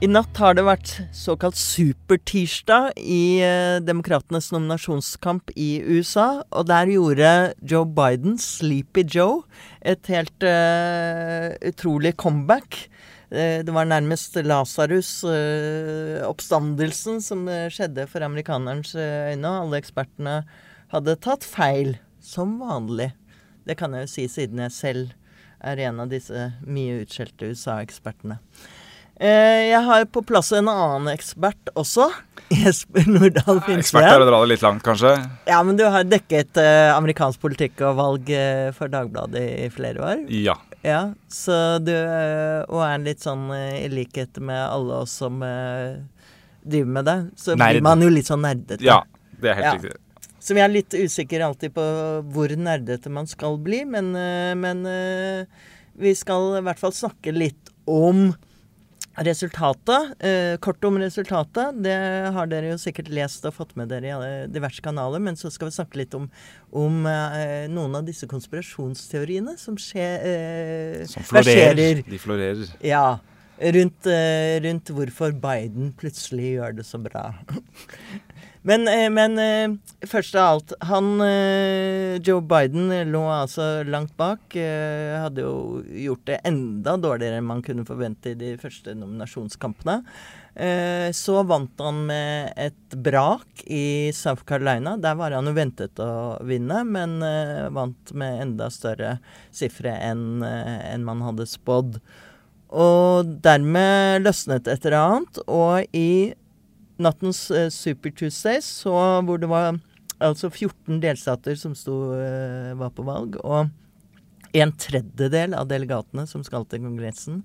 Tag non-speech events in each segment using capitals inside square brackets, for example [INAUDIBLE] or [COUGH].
I natt har det vært såkalt supertirsdag i eh, Demokratenes nominasjonskamp i USA. Og der gjorde Joe Biden, Sleepy Joe, et helt eh, utrolig comeback. Eh, det var nærmest Lasarus-oppstandelsen som eh, skjedde for amerikanerens eh, øyne. og Alle ekspertene hadde tatt feil, som vanlig. Det kan jeg jo si siden jeg selv er en av disse mye utskjelte USA-ekspertene. Eh, jeg har på plass en annen ekspert også. [LAUGHS] Jesper Nordahl Ekspert er å dra det litt langt, kanskje. Ja, men du har dekket eh, amerikansk politikk og valg eh, for Dagbladet i flere år. Ja. Ja, så du Og er litt sånn i likhet med alle oss som driver med det, så Nerd. blir man jo litt sånn nerdete. ja. Det er helt Ja. riktig. Så vi er litt usikre alltid på hvor nerdete man skal bli, men, men vi skal i hvert fall snakke litt om resultatet. Eh, kort om resultatet. Det har dere jo sikkert lest og fått med dere i alle diverse kanaler. Men så skal vi snakke litt om, om eh, noen av disse konspirasjonsteoriene som skjer eh, Som florerer. De florerer. Ja. Rundt, eh, rundt hvorfor Biden plutselig gjør det så bra. [LAUGHS] men eh, men eh, først av alt Han eh, Joe Biden lå altså langt bak. hadde jo gjort det enda dårligere enn man kunne forvente i de første nominasjonskampene. Så vant han med et brak i South Carolina. Der var han jo ventet å vinne, men vant med enda større sifre enn man hadde spådd. Og dermed løsnet et eller annet. Og i nattens eh, Super Tuesday, så, hvor det var altså 14 delstater som sto, eh, var på valg, og en tredjedel av delegatene som skal til Kongressen,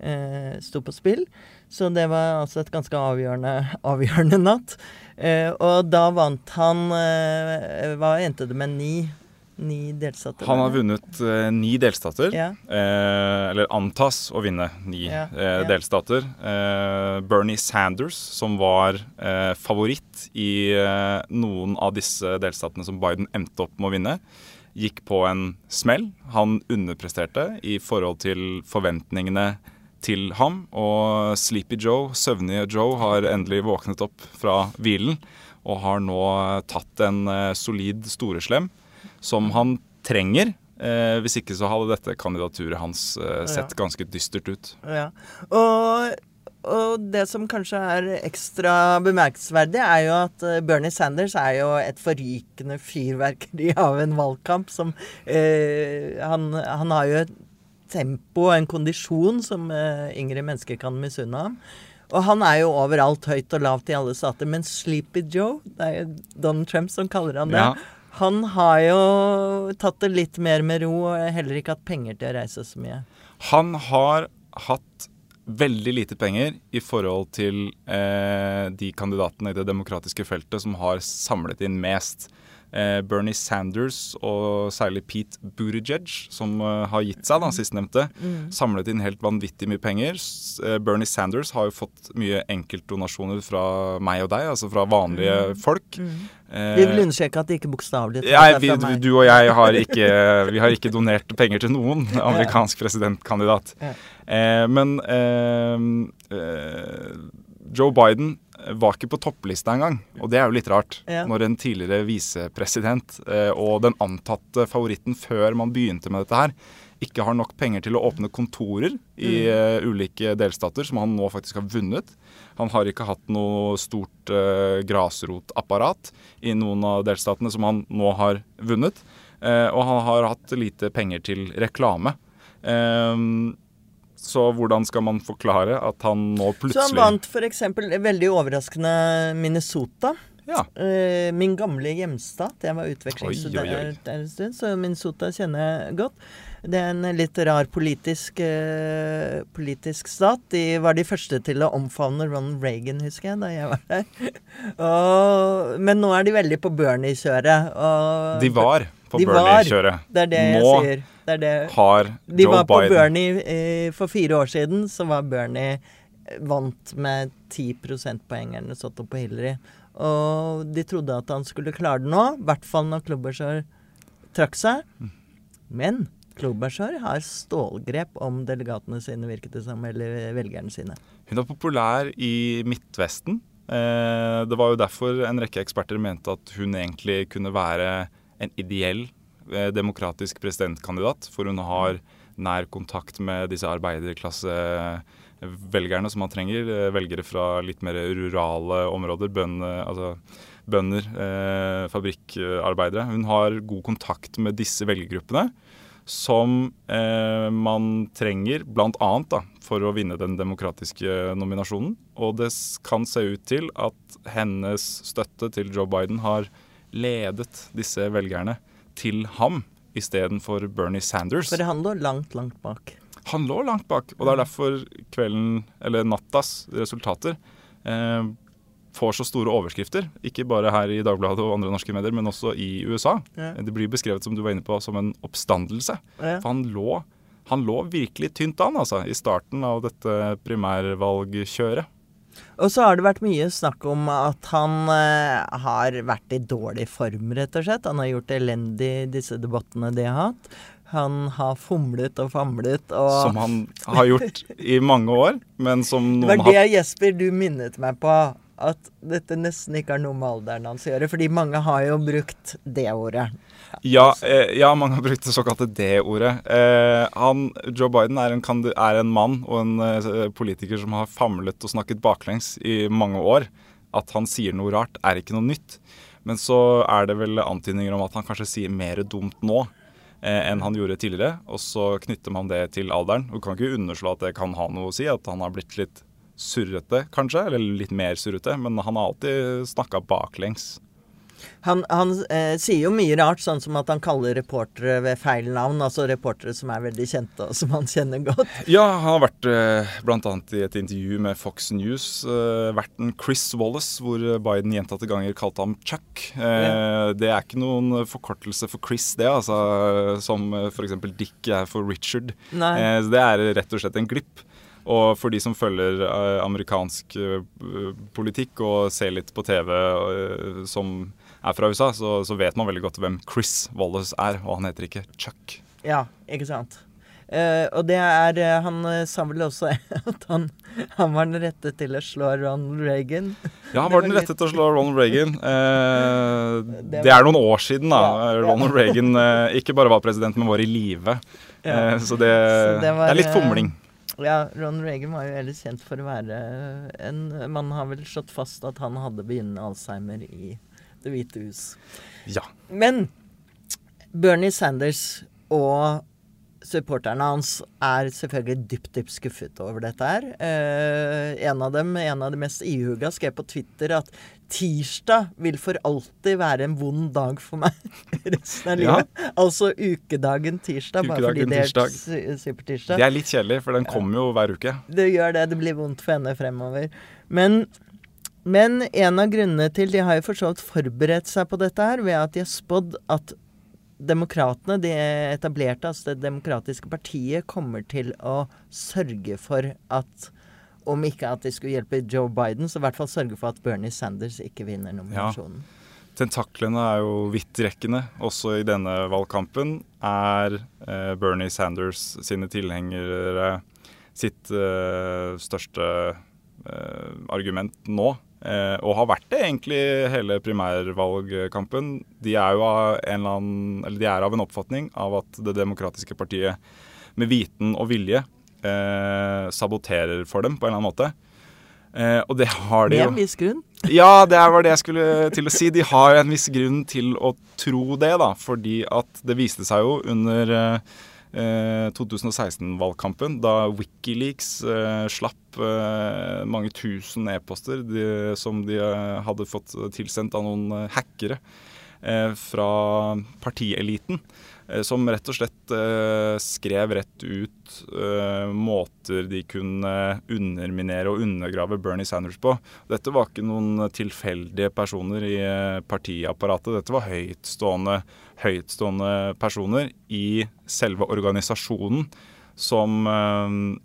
eh, sto på spill. Så det var altså et ganske avgjørende, [LAUGHS] avgjørende natt. Eh, og da vant han eh, Hva endte det med? Ni, ni delstater? Han har vunnet eh, ni delstater. Ja. Eh, eller antas å vinne ni Ja, eh, ja. delstater. Eh, Bernie Sanders, som var eh, favoritt i eh, noen av disse delstatene som Biden endte opp med å vinne, gikk på en smell. Han underpresterte i forhold til forventningene til ham. Og Sleepy Joe, søvnige Joe, har endelig våknet opp fra hvilen og har nå tatt en solid storeslem som han trenger. Eh, hvis ikke så hadde dette kandidaturet hans eh, sett Ja. ganske dystert ut. Ja. Og, og det som kanskje er ekstra bemerkelsesverdig, er jo at eh, Bernie Sanders er jo et forrykende fyrverkeri [LAUGHS] av en valgkamp som eh, han, han har jo et tempo og en kondisjon som eh, yngre mennesker kan misunne ham. Og han er jo overalt, høyt og lavt i alle stater. Men Sleepy Joe, det er jo Donald Trump som kaller han det, Ja. Han har jo tatt det litt mer med ro og heller ikke hatt penger til å reise så mye. Han har hatt veldig lite penger i forhold til eh, de kandidatene i det demokratiske feltet som har samlet inn mest. Eh, Bernie Sanders og særlig Pete Buttigieg, som eh, har gitt seg, da, sistnevnte, samlet inn helt vanvittig mye penger. Eh, Bernie Sanders har jo fått mye enkeltdonasjoner fra meg og deg, altså fra vanlige folk. Eh, Vi vil understreke at det ikke bokstavelig talt ja, du og jeg har ikke, vi har ikke donert penger til noen [LAUGHS] amerikansk presidentkandidat. Ja. Eh, men eh, Joe Biden var ikke på topplista engang, og det er jo litt rart. Ja. Når en tidligere visepresident eh, og den antatte favoritten før man begynte med dette her, ikke har nok penger til å åpne kontorer i Mm. eh, ulike delstater, som han nå faktisk har vunnet. Han har ikke hatt noe stort uh, grasrotapparat i noen av delstatene som han nå har vunnet. Uh, og han har hatt lite penger til reklame. Ehm, så hvordan skal man forklare at han nå plutselig Så han vant f.eks. veldig overraskende Minnesota. Ja. Eh, min gamle hjemstat. Jeg var utvekslingsstudent en stund, så Minnesota kjenner jeg godt. Det er en litt rar politisk, eh, politisk stat. De var de første til å omfavne Ronald Reagan, husker jeg, da jeg var der. [LAUGHS] og, men nå er de veldig på Bernie-kjøret. De var. På De var. Bernie-kjøret. Det er det jeg sier. Det det. har De var på Biden Bernie eh, for fire år siden, så var Bernie eh, vant med 10 prosentpoeng eller noe sånt på Hillary. Og de trodde at han skulle klare det nå, i hvert fall når Klobuchar trakk seg. Men Klobuchar har stålgrep om delegatene sine, virket det som, eller velgerne sine. Hun er populær i Midtvesten. Eh, det var jo derfor en rekke eksperter mente at hun egentlig kunne være en ideell eh, demokratisk presidentkandidat. For hun har nær kontakt med disse arbeiderklassevelgerne som man trenger. eh, Velgere fra litt mer rurale områder. Bønne, altså bønder, eh, fabrikkarbeidere. Hun har god kontakt med disse velgergruppene som eh, man trenger bl.a. for å vinne den demokratiske nominasjonen. Og det kan se ut til at hennes støtte til Joe Biden har ledet disse velgerne til ham istedenfor Bernie Sanders. For han lå langt, langt bak. Han lå langt bak, og det er derfor kvelden, eller nattas resultater eh, får så store overskrifter. Ikke bare her i Dagbladet og andre norske medier, men også i USA. Ja. Det blir beskrevet, som du var inne på, som en oppstandelse. Ja. For han lå, han lå virkelig tynt an altså, i starten av dette primærvalgkjøret. Og så har det vært mye snakk om at han eh, har vært i dårlig form, rett og slett. Han har gjort det elendig i disse debattene de har hatt. Han har fomlet og famlet og Som han har gjort i mange år, men som noen har Det var det, Jesper, du minnet meg på. At dette nesten ikke har noe med alderen hans å gjøre. Fordi mange har jo brukt det ordet. Ja, eh, ja, mange har brukt det såkalte D-ordet. Eh, Joe Biden er en, er en mann og en eh, politiker som har famlet og snakket baklengs i mange år. At han sier noe rart, er ikke noe nytt. Men så er det vel antydninger om at han kanskje sier mer dumt nå eh, enn han gjorde tidligere. Og så knytter man det til alderen. Du kan ikke underslå at det kan ha noe å si, at han har blitt litt surrete, kanskje. Eller litt mer surrete. Men han har alltid snakka baklengs. Han, han eh, sier jo mye rart, sånn som at han kaller reportere ved feil navn. Altså reportere som er veldig kjente, og som han kjenner godt. Ja, han har vært eh, bl.a. i et intervju med Fox News. Eh, verten Chris Wallace, hvor Biden gjentatte ganger kalte ham Chuck. Eh, Det er ikke noen forkortelse for Chris, det, altså, som eh, f.eks. Dick er for Richard. Eh, så det er rett og slett en glipp. Og for de som følger eh, amerikansk eh, politikk og ser litt på TV eh, som er fra USA, så, så vet man veldig godt hvem Chris Wallace er, og han heter ikke Chuck. Ja, ikke sant. Uh, og det er eh, Han sa vel også [LAUGHS] at han, han var den rette til å slå Ronald Reagan. Ja, han var var den litt- rette til å slå Ronald Reagan. Uh, [LAUGHS] Det det er noen år siden da Ja. Ronald Reagan ikke bare var president, men var i live. Ja. Så det, Så det var, er litt fomling. Ja, Ron Reagan var jo ellers kjent for å være en Man har vel slått fast at han hadde begynnende Alzheimer i Det hvite hus. Ja. Men Bernie Sanders og supporterne hans er selvfølgelig dypt, dypt skuffet over dette her. Eh, en av dem, en av de mest ihuga, skrev på Twitter at tirsdag vil for alltid være en vond dag for meg [LAUGHS] resten av Ja. livet. Altså ukedagen tirsdag, bare fordi det er supertirsdag. Det er litt kjedelig, for den kommer jo hver uke. Det gjør det. Det blir vondt for henne fremover. Men, men en av grunnene til De har jo for så vidt forberedt seg på dette her ved at de har spådd at demokratene, de etablerte, altså det demokratiske partiet, kommer til å sørge for at om ikke at de skulle hjelpe Joe Biden, så i hvert fall sørge for at Bernie Sanders ikke vinner nominasjonen. Tentaklene er jo vidtrekkende også i denne valgkampen. Er eh, Bernie Sanders sine tilhengere sitt eh, største eh, argument nå? Eh, og har vært det egentlig hele primærvalgkampen. De er jo av en, eller annen, eller de er av en oppfatning av at Det demokratiske partiet med viten og vilje eh, saboterer for dem på en eller annen måte. Eh, og det har de Med en viss grunn. Ja, det var det jeg skulle til å si. De har en viss grunn til å tro det, da. Fordi at det viste seg jo under eh, 2016-valgkampen, da Wikileaks eh, slapp eh, mange tusen e-poster som de eh, hadde fått tilsendt av noen eh, hackere eh, fra partieliten. Eh, som rett og slett eh, skrev rett ut eh, måter de kunne underminere og undergrave Bernie Sanders på. Dette var ikke noen tilfeldige personer i partiapparatet. Dette var høytstående, høytstående personer i selve organisasjonen som,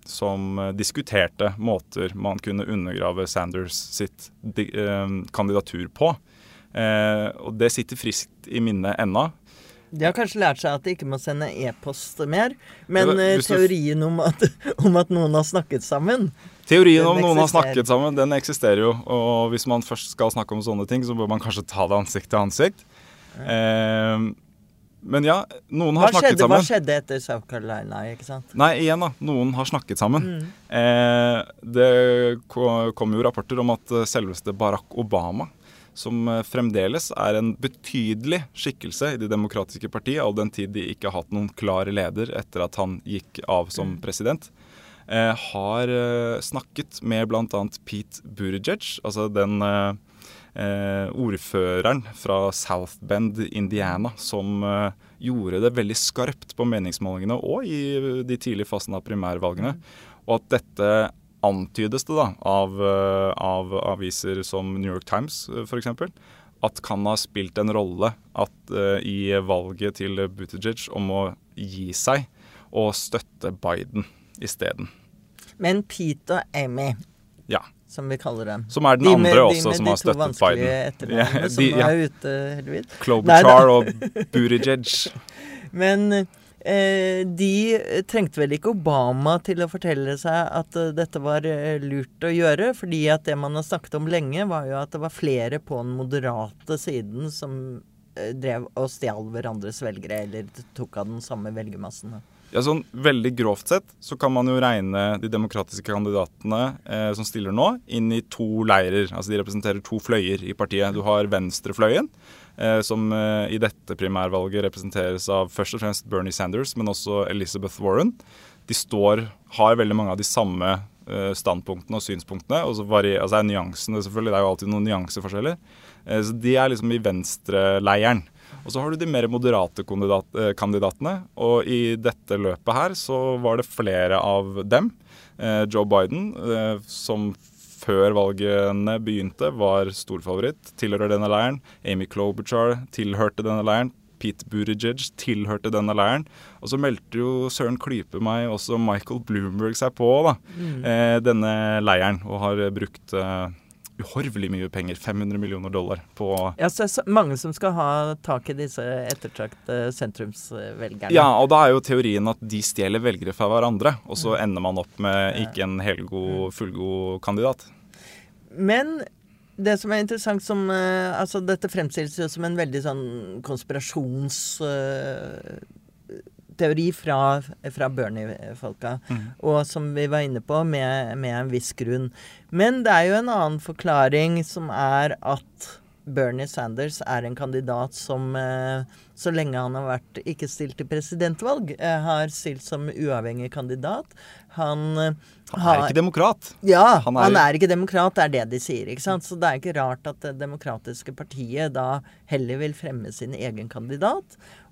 som diskuterte måter man kunne undergrave Sanders sitt kandidatur på. Eh, og det sitter friskt i minnet ennå. De har kanskje lært seg at de ikke må sende e-post mer, men Ja, eh, du- teorien om at, [LAUGHS] om at noen har snakket sammen Teorien om noen har snakket sammen, den eksisterer jo. Og hvis man først skal snakke om sånne ting, så bør man kanskje ta det ansikt til ansikt. Eh, men ja, noen har snakket skjedde, hva skjedde etter South Carolina, ikke sant? Nei, igjen da, noen har snakket sammen. Mm. Eh, det kom jo rapporter om at eh, selveste Barack Obama, som eh, fremdeles er en betydelig skikkelse i Det demokratiske partiet, all den tid de ikke har hatt noen klar leder etter at han gikk av som president, eh, har eh, snakket med bl.a. Pete Buttigieg, altså den ordføreren fra South Bend, Indiana, som gjorde det veldig skarpt på meningsmålingene og i de tidlige fasene av primærvalgene. Og at dette antydes det da av, eh, av aviser som New York Times f.eks. At kan ha spilt en rolle at eh, i valget til Buttigieg om å gi seg og støtte Biden isteden. Men Pete og Amy, Ja. som vi kaller dem Som er den De andre med- de også de som har støttet vanskelige Biden. [LAUGHS] Ja, som de- nå ja. er ute, heldigvis. Klobuchar og Buttigieg. [LAUGHS] Men eh, de trengte vel ikke Obama til å fortelle seg at eh, dette var eh, lurt å gjøre, fordi at det man har snakket om lenge, var jo at det var flere på den moderate siden som eh, drev og stjal hverandres velgere, eller tok av den samme velgermassen. Ja, sånn Veldig grovt sett så kan man jo regne de demokratiske kandidatene eh, som stiller nå, inn i to leirer. Altså De representerer to fløyer i partiet. Du har venstrefløyen, eh, som eh, i dette primærvalget representeres av først og fremst Bernie Sanders, men også Elizabeth Warren. De står, har veldig mange av de samme eh, standpunktene og synspunktene. Og så varier, altså er nyansene selvfølgelig, det er jo alltid noen nyanseforskjeller. Eh, så de er liksom i venstreleiren. Og så har du de mer moderate eh, kandidatene. Og i dette løpet her så var det flere av dem. Eh, Joe Biden, eh, som før valgene begynte, var storfavoritt, tilhører denne leiren. Amy Klobuchar tilhørte denne leiren. Pete Buttigieg tilhørte denne leiren. Og så meldte jo Søren Klype meg også Michael Bloomberg seg på da, eh, denne leiren, og har brukt eh, uhorvelig mye penger, 500 millioner dollar, på Ja, så er det mange som skal ha tak i disse ettertraktede sentrumsvelgerne. Ja, og da er jo teorien at de stjeler velgere fra hverandre, og så ender man opp med ikke en helgod, fullgod kandidat. Men det som er interessant som eh, Altså, dette fremstilles jo som en veldig sånn konspirasjonsteori fra, fra Bernie-folka. Og som vi var inne på, med, med en viss grunn. Men det er jo en annen forklaring som er at Bernie Sanders er en kandidat som, eh, så lenge han har vært ikke stilt til presidentvalg, eh, har stilt som uavhengig kandidat. Han, han er har- ikke demokrat. ja, Han han er- er, ikke demokrat, det er det de sier. ikke sant? Så det er ikke rart at Det demokratiske partiet da heller vil fremme sin egen kandidat.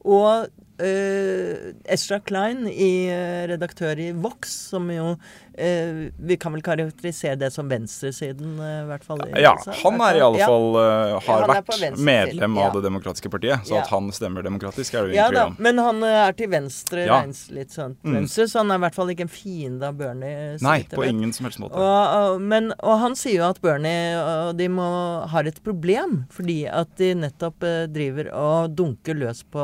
Og eh, Ezra Klein, i, eh, redaktør i Vox, som jo eh, Vi kan vel karakterisere det som venstresiden, eh, i hvert fall. i Ja, USA, han er i alle fall eh, har er vært medlem ja. av Det demokratiske partiet, så Ja. at han stemmer demokratisk, er det jo Ja ingen tvil om. men han er til venstre, Ja. regnes litt sånn Mm. venstre, så han er i hvert fall ikke en fiende av Bernie. så Nei, på vet. ingen som helst måte. Og, og, men, og han sier jo at Bernie og de må, har et problem, fordi at de nettopp eh, driver og dunker løs på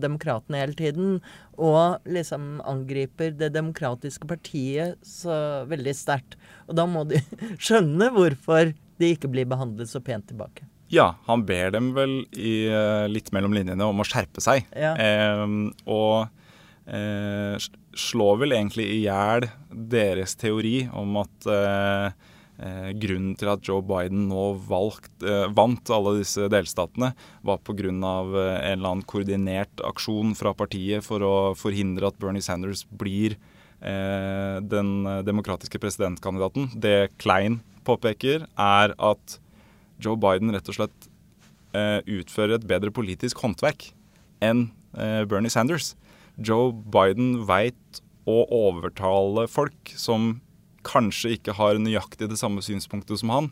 demokratene hele tiden. Og liksom angriper det demokratiske partiet så veldig sterkt. Og da må de [LAUGHS] skjønne hvorfor de ikke blir behandlet så pent tilbake. Ja, han ber dem vel i, eh, litt mellom linjene om å skjerpe seg. Ja. Eh, og eh, slår vel egentlig i hjel deres teori om at eh, eh, grunnen til at Joe Biden nå valgt, eh, vant alle disse delstatene, var pga. Eh, en eller annen koordinert aksjon fra partiet for å forhindre at Bernie Sanders blir eh, den demokratiske presidentkandidaten. Det Klein påpeker, er at Joe Biden rett og slett eh, utfører et bedre politisk håndverk enn eh, Bernie Sanders. Joe Biden veit å overtale folk som kanskje ikke har nøyaktig det samme synspunktet som han,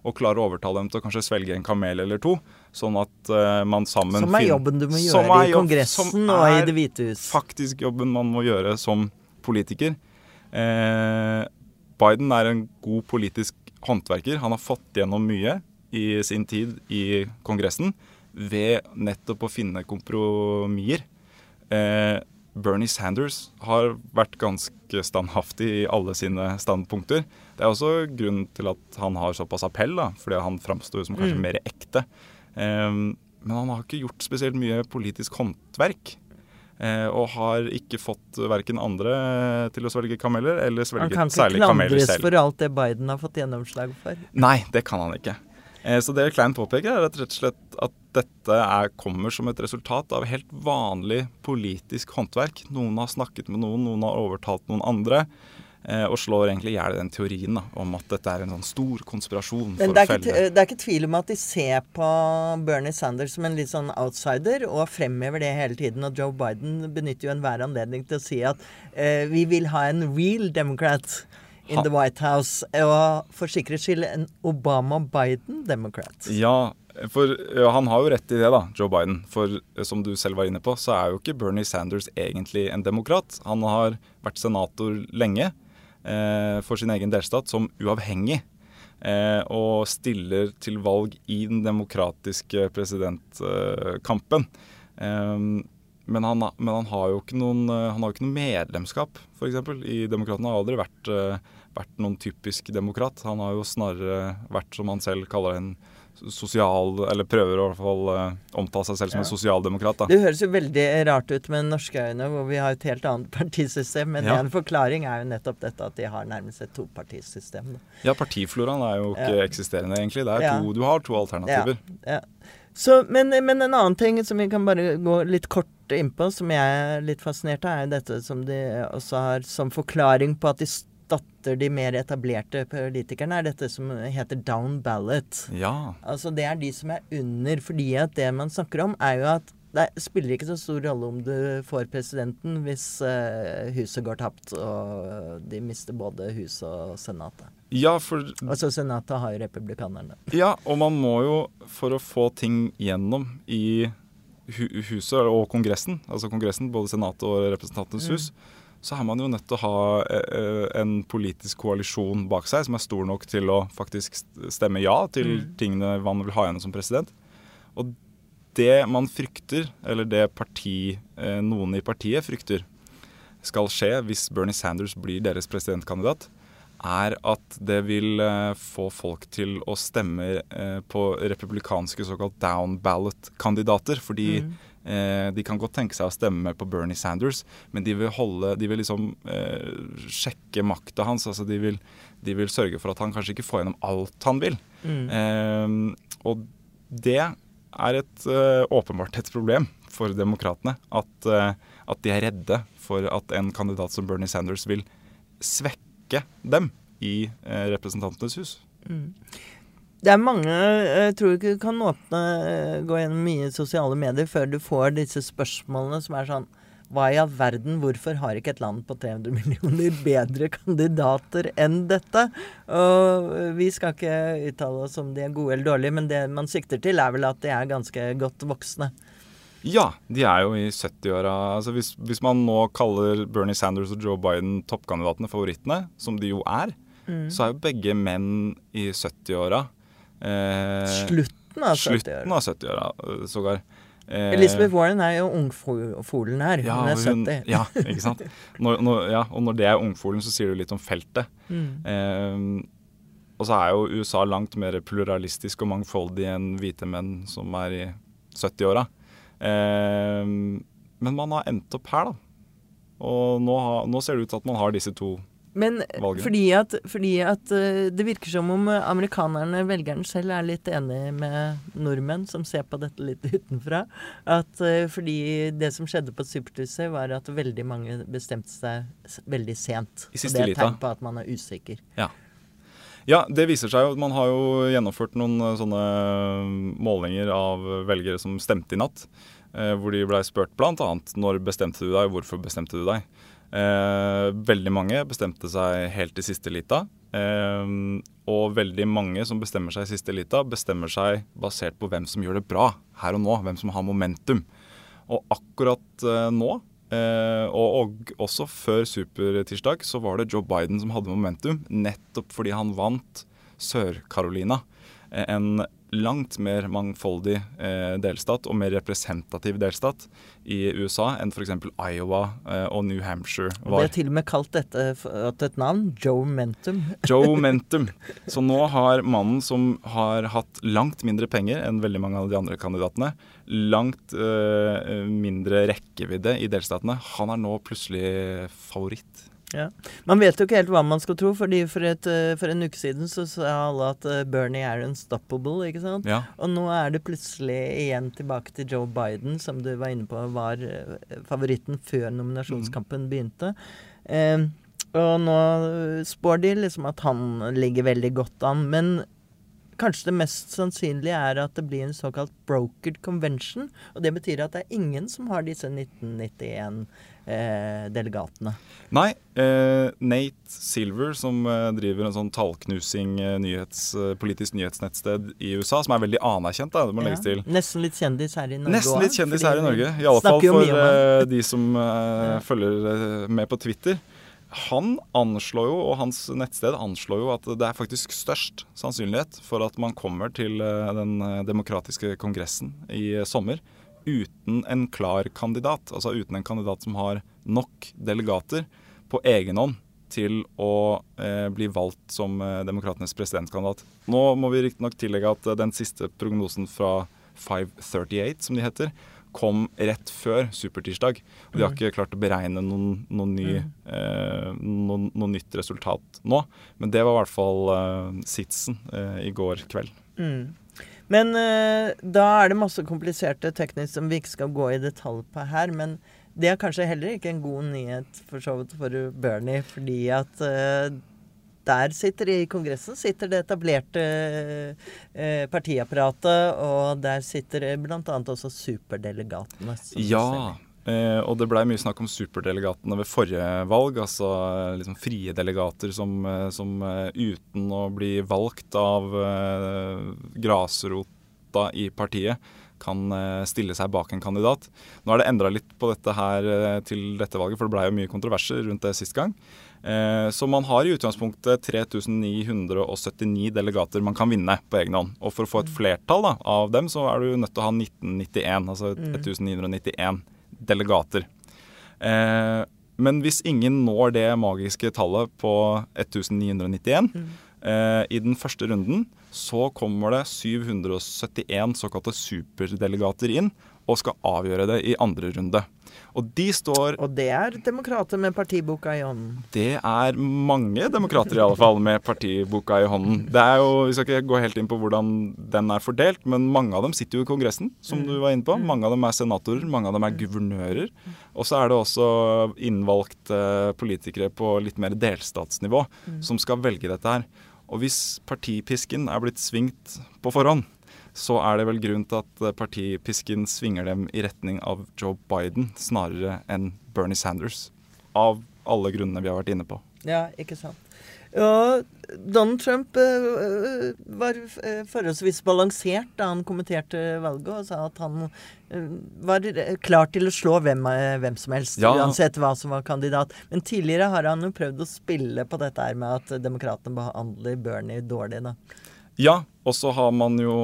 og klarer å overtale dem til å kanskje svelge en kamel eller to, sånn at uh, man sammen Som er jobben du må Som gjøre er i Kongressen og i er Det hvite hus. Faktisk jobben man må gjøre som politiker. Eh, Biden er en god politisk håndverker. Han har fått gjennom mye i sin tid i Kongressen ved nettopp å finne kompromisser. Eh, Bernie Sanders har vært ganske standhaftig i alle sine standpunkter. Det er også grunnen til at han har såpass appell, da, fordi han framstår som kanskje Mm. mer ekte. Um, men han har ikke gjort spesielt mye politisk håndverk. Eh, og har ikke fått verken andre til å svelge kameler, eller Han svelge kan ikke særlig kameler klandres selv. for alt det Biden har fått gjennomslag for. Nei, det kan han ikke. Eh, Så det Klein påpeker, er rett og slett at dette er, kommer som et resultat av helt vanlig politisk håndverk. Noen har snakket med noen, noen har overtalt noen andre. eh, Og slår egentlig i hjel den teorien da, om at dette er en sånn stor konspirasjon Men det er, ikke, det er ikke tvil om at de ser på Bernie Sanders som en litt sånn outsider, og fremhever det hele tiden. Og Joe Biden benytter jo enhver anledning til å si at eh, vi vil ha en real democrat in the White House. Og for sikkerhets skyld en Obama-Biden-democrat. Ja, for ja, han har jo rett i det, da, Joe Biden. For eh, som du selv var inne på, så er jo ikke Bernie Sanders egentlig en demokrat. Han har vært senator lenge eh, for sin egen delstat som uavhengig. Eh, og stiller til valg i den demokratiske presidentkampen. Eh, men, han, men han har jo ikke noen, eh, han har ikke noe medlemskap, f.eks. I Demokratene har aldri vært, eh, vært noen typisk demokrat. Han har jo snarere vært, som han selv kaller en sosial Eller prøver å i hvert fall eh, omtale seg selv som en sosialdemokrat. da. Det høres jo veldig rart ut med norske øyne, hvor vi har et helt annet [LAUGHS] partisystem. Men Ja. en forklaring er jo nettopp dette at de har nærmest et topartisystem. da. Ja, partifloraen er jo ikke Ja. eksisterende, egentlig. Er Ja. to, du har to alternativer. Ja. Så, men, men en annen ting som vi kan bare gå litt kort innpå, som jeg er litt fascinert av, er dette som de også har som forklaring på at de støtter de mer etablerte politikerne, er dette som heter down ballot. Ja. Altså det er de som er under, fordi at det man snakker om, er jo at det spiller ikke så stor rolle om du får presidenten hvis uh, huset går tapt og de mister både huset og senatet. ja, for Altså senatet har jo republikanerne. Ja, og man må jo, for å få ting gjennom i hu huset og Kongressen, altså Kongressen, både Senatet og Representantenes hus, så er man jo nødt til å ha eh, en politisk koalisjon bak seg som er stor nok til å faktisk stemme ja til tingene man vil ha gjennom som president. Og det man frykter, eller det parti, eh, noen i partiet frykter skal skje hvis Bernie Sanders blir deres presidentkandidat, er at det vil eh, få folk til å stemme eh, på republikanske såkalt down ballot-kandidater. Fordi eh, de kan godt tenke seg å stemme på Bernie Sanders, men de vil, holde, de vil liksom eh, sjekke makta hans. altså de vil, de vil sørge for at han kanskje ikke får gjennom alt han vil. Eh, og det er et, eh, åpenbart et problem for demokratene. At, eh, at de er redde for at en kandidat som Bernie Sanders vil svekke dem i eh, Representantenes hus. Det er mange Jeg tror ikke du kan åpne eh, gå gjennom mye sosiale medier før du får disse spørsmålene som er sånn Hva i all verden, hvorfor har ikke et land på 300 [LAUGHS] millioner bedre kandidater enn dette? Og eh, vi skal ikke uttale oss om de er gode eller dårlige, men det man sikter til, er vel at de er ganske godt voksne. Ja, de er jo i 70-åra. Altså hvis, hvis man nå kaller Bernie Sanders og Joe Biden toppkandidatene, favorittene, som de jo er, så er jo begge menn i 70-åra. Eh, Slutten av 70 slutten av 70-åra, eh, sågar. Eh, Elizabeth Warren er jo ungfolen her. ja, hun er hun- 70. Ja, ikke sant. [LAUGHS] Når, når, ja, og når det er ungfolen, så sier du litt om feltet. Eh, og så er jo USA langt mer pluralistisk og mangfoldig enn hvite menn som er i 70-åra. Eh, men man har endt opp her, da. Og nå, har- nå ser det ut til at man har disse to. Men fordi at, fordi at eh, det virker som om eh, amerikanerne, velgerne selv, er litt enig med nordmenn som ser på dette litt [LAUGHS] utenfra. At eh, fordi det som skjedde på Supertusset, var at veldig mange bestemte seg veldig sent. I siste Og det er tegn på at man er usikker. Ja, det viser seg jo. Man har jo gjennomført noen sånne målinger av velgere som stemte i natt. hvor de blei spurt bl.a.: Når bestemte du deg, hvorfor bestemte du deg? Eh, veldig mange bestemte seg helt i siste lita. Eh, og veldig mange som bestemmer seg i siste lita, bestemmer seg basert på hvem som gjør det bra her og nå. Hvem som har momentum. Og akkurat eh, nå, og, og, også før supertirsdag, så var det Joe Biden som hadde momentum. Nettopp fordi han vant Sør-Carolina. En langt mer mangfoldig eh, delstat og mer representativ delstat i USA enn f.eks. Iowa eh, og New Hampshire var. Det er til og med kalt dette at et navn Joe Mentum. [LAUGHS] Joe Mentum. Så nå har mannen som har hatt langt mindre penger enn veldig mange av de andre kandidatene, langt eh, mindre rekkevidde i delstatene, han er nå plutselig favoritt. Ja. Man vet jo ikke helt hva man skal tro, fordi for, et, eh, for en uke siden så sa alle at eh, Bernie er unstoppable, ikke sant? Ja. Og nå er det plutselig igjen tilbake til Joe Biden, som du var inne på var eh, favoritten før nominasjonskampen mm. begynte. Eh, og nå spår de liksom at han ligger veldig godt an. Men kanskje det mest sannsynlige er at det blir en såkalt brokered convention. Og det betyr at det er ingen som har disse 1991 eh, delegatene. Nei. Eh, Nate Silver, som eh, driver en sånn tallknusing eh, nyhets, eh, politisk nyhetsnettsted i USA, som er veldig anerkjent, da, det må ja. legges til. Nesten litt kjendis her i Norge Nesten litt kjendis her i Norge. I alle fall for eh, de som [LAUGHS] ja. følger med på Twitter. Han anslår jo, og hans nettsted anslår jo at det er faktisk størst sannsynlighet for at man kommer til den demokratiske kongressen i sommer uten en klar kandidat. Altså uten en kandidat som har nok delegater på egen hånd til å eh, bli valgt som eh, demokratenes presidentkandidat. Nå må vi riktignok tillegge at eh, den siste prognosen fra 538, som de heter, kom rett før supertirsdag. Og de har mm. ikke klart å beregne noen, noen ny, mm. eh, noen, noe nytt resultat nå. Men det var i hvert fall eh, sitsen eh, i går kveld. Mm. Men uh, da er det masse kompliserte teknisk som vi ikke skal gå i detalj på her. Men det er kanskje heller ikke en god nyhet for så vidt for Bernie, fordi at uh, der sitter i Kongressen sitter det etablerte eh, partiapparatet, og der sitter bl.a. også superdelegatene. Ja. Eh, og det blei mye snakk om superdelegatene ved forrige valg, altså liksom frie delegater som, eh, som uten å bli valgt av eh, grasrota i partiet, kan stille seg bak en kandidat. Nå er det endra litt på dette her til dette valget, for det blei jo mye kontroverser rundt det sist gang. Så man har i utgangspunktet 3979 delegater man kan vinne på egen hånd. Og for å få et flertall da, av dem, så er du nødt til å ha 1991, altså 1991 delegater. Eh, men hvis ingen når det magiske tallet på 1991 mm. eh, i den første runden, så kommer det 771 såkalte superdelegater inn og skal avgjøre det i andre runde. Og de står Og det er demokrater med partiboka i hånden? Det er mange demokrater i alle fall med partiboka i hånden. Det er jo, Vi skal ikke gå helt inn på hvordan den er fordelt, men mange av dem sitter jo i Kongressen, som du var inne på. Mange av dem er senatorer, mange av dem er guvernører. Og så er det også innvalgte politikere på litt mer delstatsnivå som skal velge dette her. Og hvis partipisken er blitt svingt på forhånd, så er det vel grunn til at partipisken svinger dem i retning av Joe Biden snarere enn Bernie Sanders. Av alle grunnene vi har vært inne på. Ja, ikke sant. Ja, Donald Trump uh, var uh, forholdsvis balansert da han kommenterte valget og sa at han uh, var klar til å slå hvem, hvem som helst, ja. uansett hva som var kandidat. Men tidligere har han jo prøvd å spille på dette her med at demokratene behandler Bernie dårlig. da. Ja, og så har man jo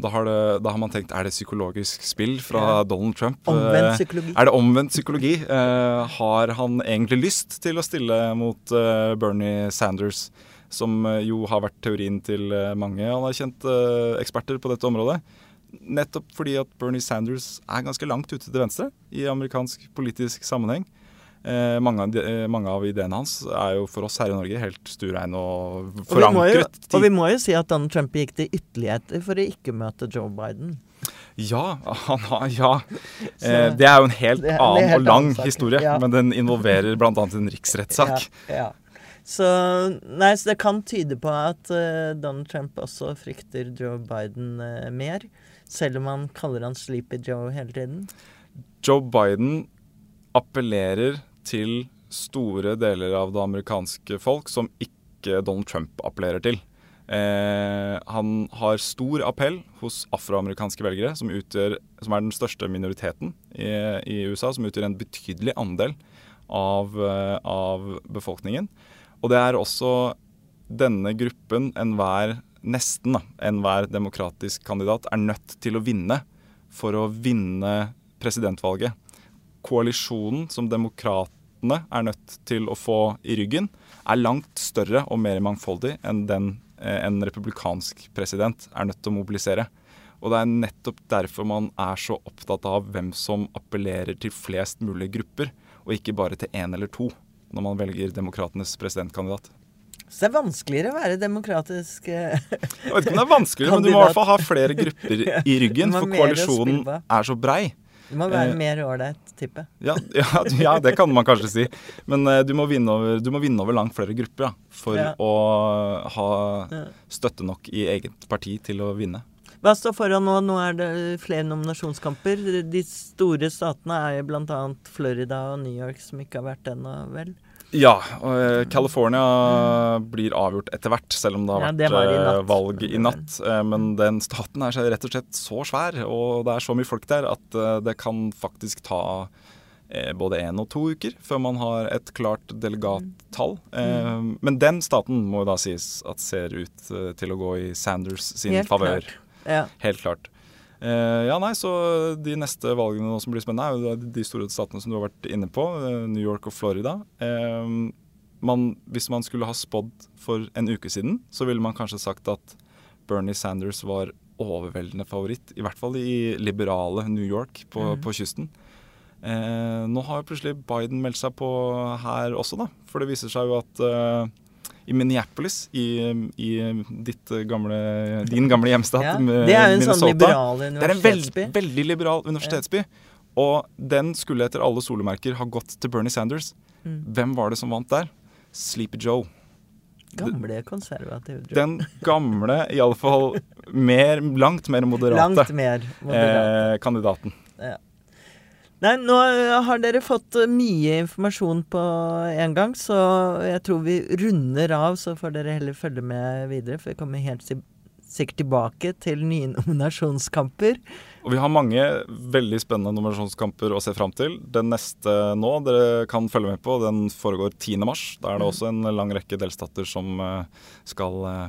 da har, det, da har, man tenkt er det psykologisk spill fra. Donald Trump? Omvendt eh, psykologi. Er det omvendt psykologi? Eh, har han egentlig lyst til å stille mot eh, Bernie Sanders, som eh, jo har vært teorien til eh, mange anerkjente eh, eksperter på dette området? Nettopp fordi at Bernie Sanders er ganske langt ute til venstre i amerikansk politisk sammenheng. Eh, mange, av, eh, mange, av ideene hans er jo for oss her i Norge helt stuereine og forankret. Og vi, jo, og vi må jo si at Donald Trump gikk til ytterligheter for å ikke møte Joe Biden. Ja, han har, ja. [LAUGHS] Eh, det er jo en helt annen helt og lang annen historie, ja. men den involverer bl.a. en riksrettssak. Ja, ja. Så, nei, så det kan tyde på at uh, Donald Trump også frykter Joe Biden uh, mer. selv om han kaller han Sleepy Joe hele tiden? Joe Biden appellerer til store deler av det amerikanske folk som ikke Donald Trump appellerer til. Eh, han har stor appell hos afroamerikanske velgere, som, utgjør, som er den største minoriteten i, i, USA, som utgjør en betydelig andel av, eh, av befolkningen. Og det er også denne gruppen enhver nesten enhver demokratisk kandidat er nødt til å vinne for å vinne presidentvalget. Koalisjonen som demokratene er nødt til å få i ryggen, er langt større og mer mangfoldig enn den Eh, en republikansk president er nødt til å mobilisere. Og det er nettopp derfor man er så opptatt av hvem som appellerer til flest mulig grupper, og ikke bare til én eller to, når man velger demokratenes presidentkandidat. Så det er vanskeligere å være demokratisk kandidat? Jeg vet ikke om det er vanskeligere, men du må i hvert fall ha flere grupper i [LAUGHS] ryggen, for koalisjonen er så brei. Du må være eh, mer ålreit type. Ja, ja, [LAUGHS] ja, det kan man kanskje si. Men uh, du, må over, du, må vinne over, langt flere grupper ja, for å ha støtte nok i eget parti til å vinne. Hva står foran nå? Nå er det flere nominasjonskamper. De store statene er jo bl.a. Florida og New York, som ikke har vært ennå, vel? Ja. og California mm. blir avgjort etter hvert, selv om det har ja, vært det i valg i natt. Uh, men den staten er rett og slett så svær, og det er så mye folk der, at det kan faktisk ta både én og to uker før man har et klart delegattall. Mm. Men den staten må da sies at ser ut til å gå i Sanders sin favør. Ja. Helt klart. Uh, ja, nei, så De neste valgene som blir spennende, er jo de store statene som du har vært inne på. Uh, New York og Florida. Uh, man, hvis man skulle ha spådd for en uke siden, så ville man kanskje sagt at Bernie Sanders var overveldende favoritt. I hvert fall i liberale New York på, mm. på kysten. nå har plutselig Biden meldt seg på her også, da. For det viser seg jo at i Minneapolis, i, i gamle, din gamle hjemstat ja, Det er jo en sånn liberal universitetsby. Det er en veld, veldig liberal universitetsby. Og den skulle etter alle solemerker ha gått til Bernie Sanders. Mm. Hvem var det som vant der? Sleepy Joe. Gamle konservative Joe. Den gamle, iallfall mer, langt mer moderate langt mer moderate. Eh, kandidaten. Ja. Nei, nå har dere fått eh, mye informasjon på en gang, så jeg tror vi runder av, så får dere heller følge med videre. For vi kommer helt sikkert tilbake til nye [LAUGHS] nominasjonskamper. Og vi har mange veldig spennende nominasjonskamper å se fram til. Den neste nå dere kan følge med på, den foregår 10. mars. Da er det mm. også en lang rekke delstater som eh, skal eh,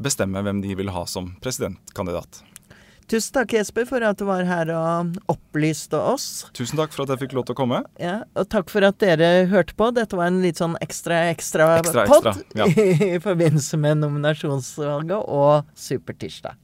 bestemme hvem de vil ha som presidentkandidat. Tusen takk, Jesper, for at du var her og opplyste oss. Tusen takk for at jeg fikk lov til å komme. Ja, Og takk for at dere hørte på. Dette var en litt sånn ekstra ekstra, ekstra pod ja. [LAUGHS] i forbindelse med nominasjonsvalget og Supertirsdag.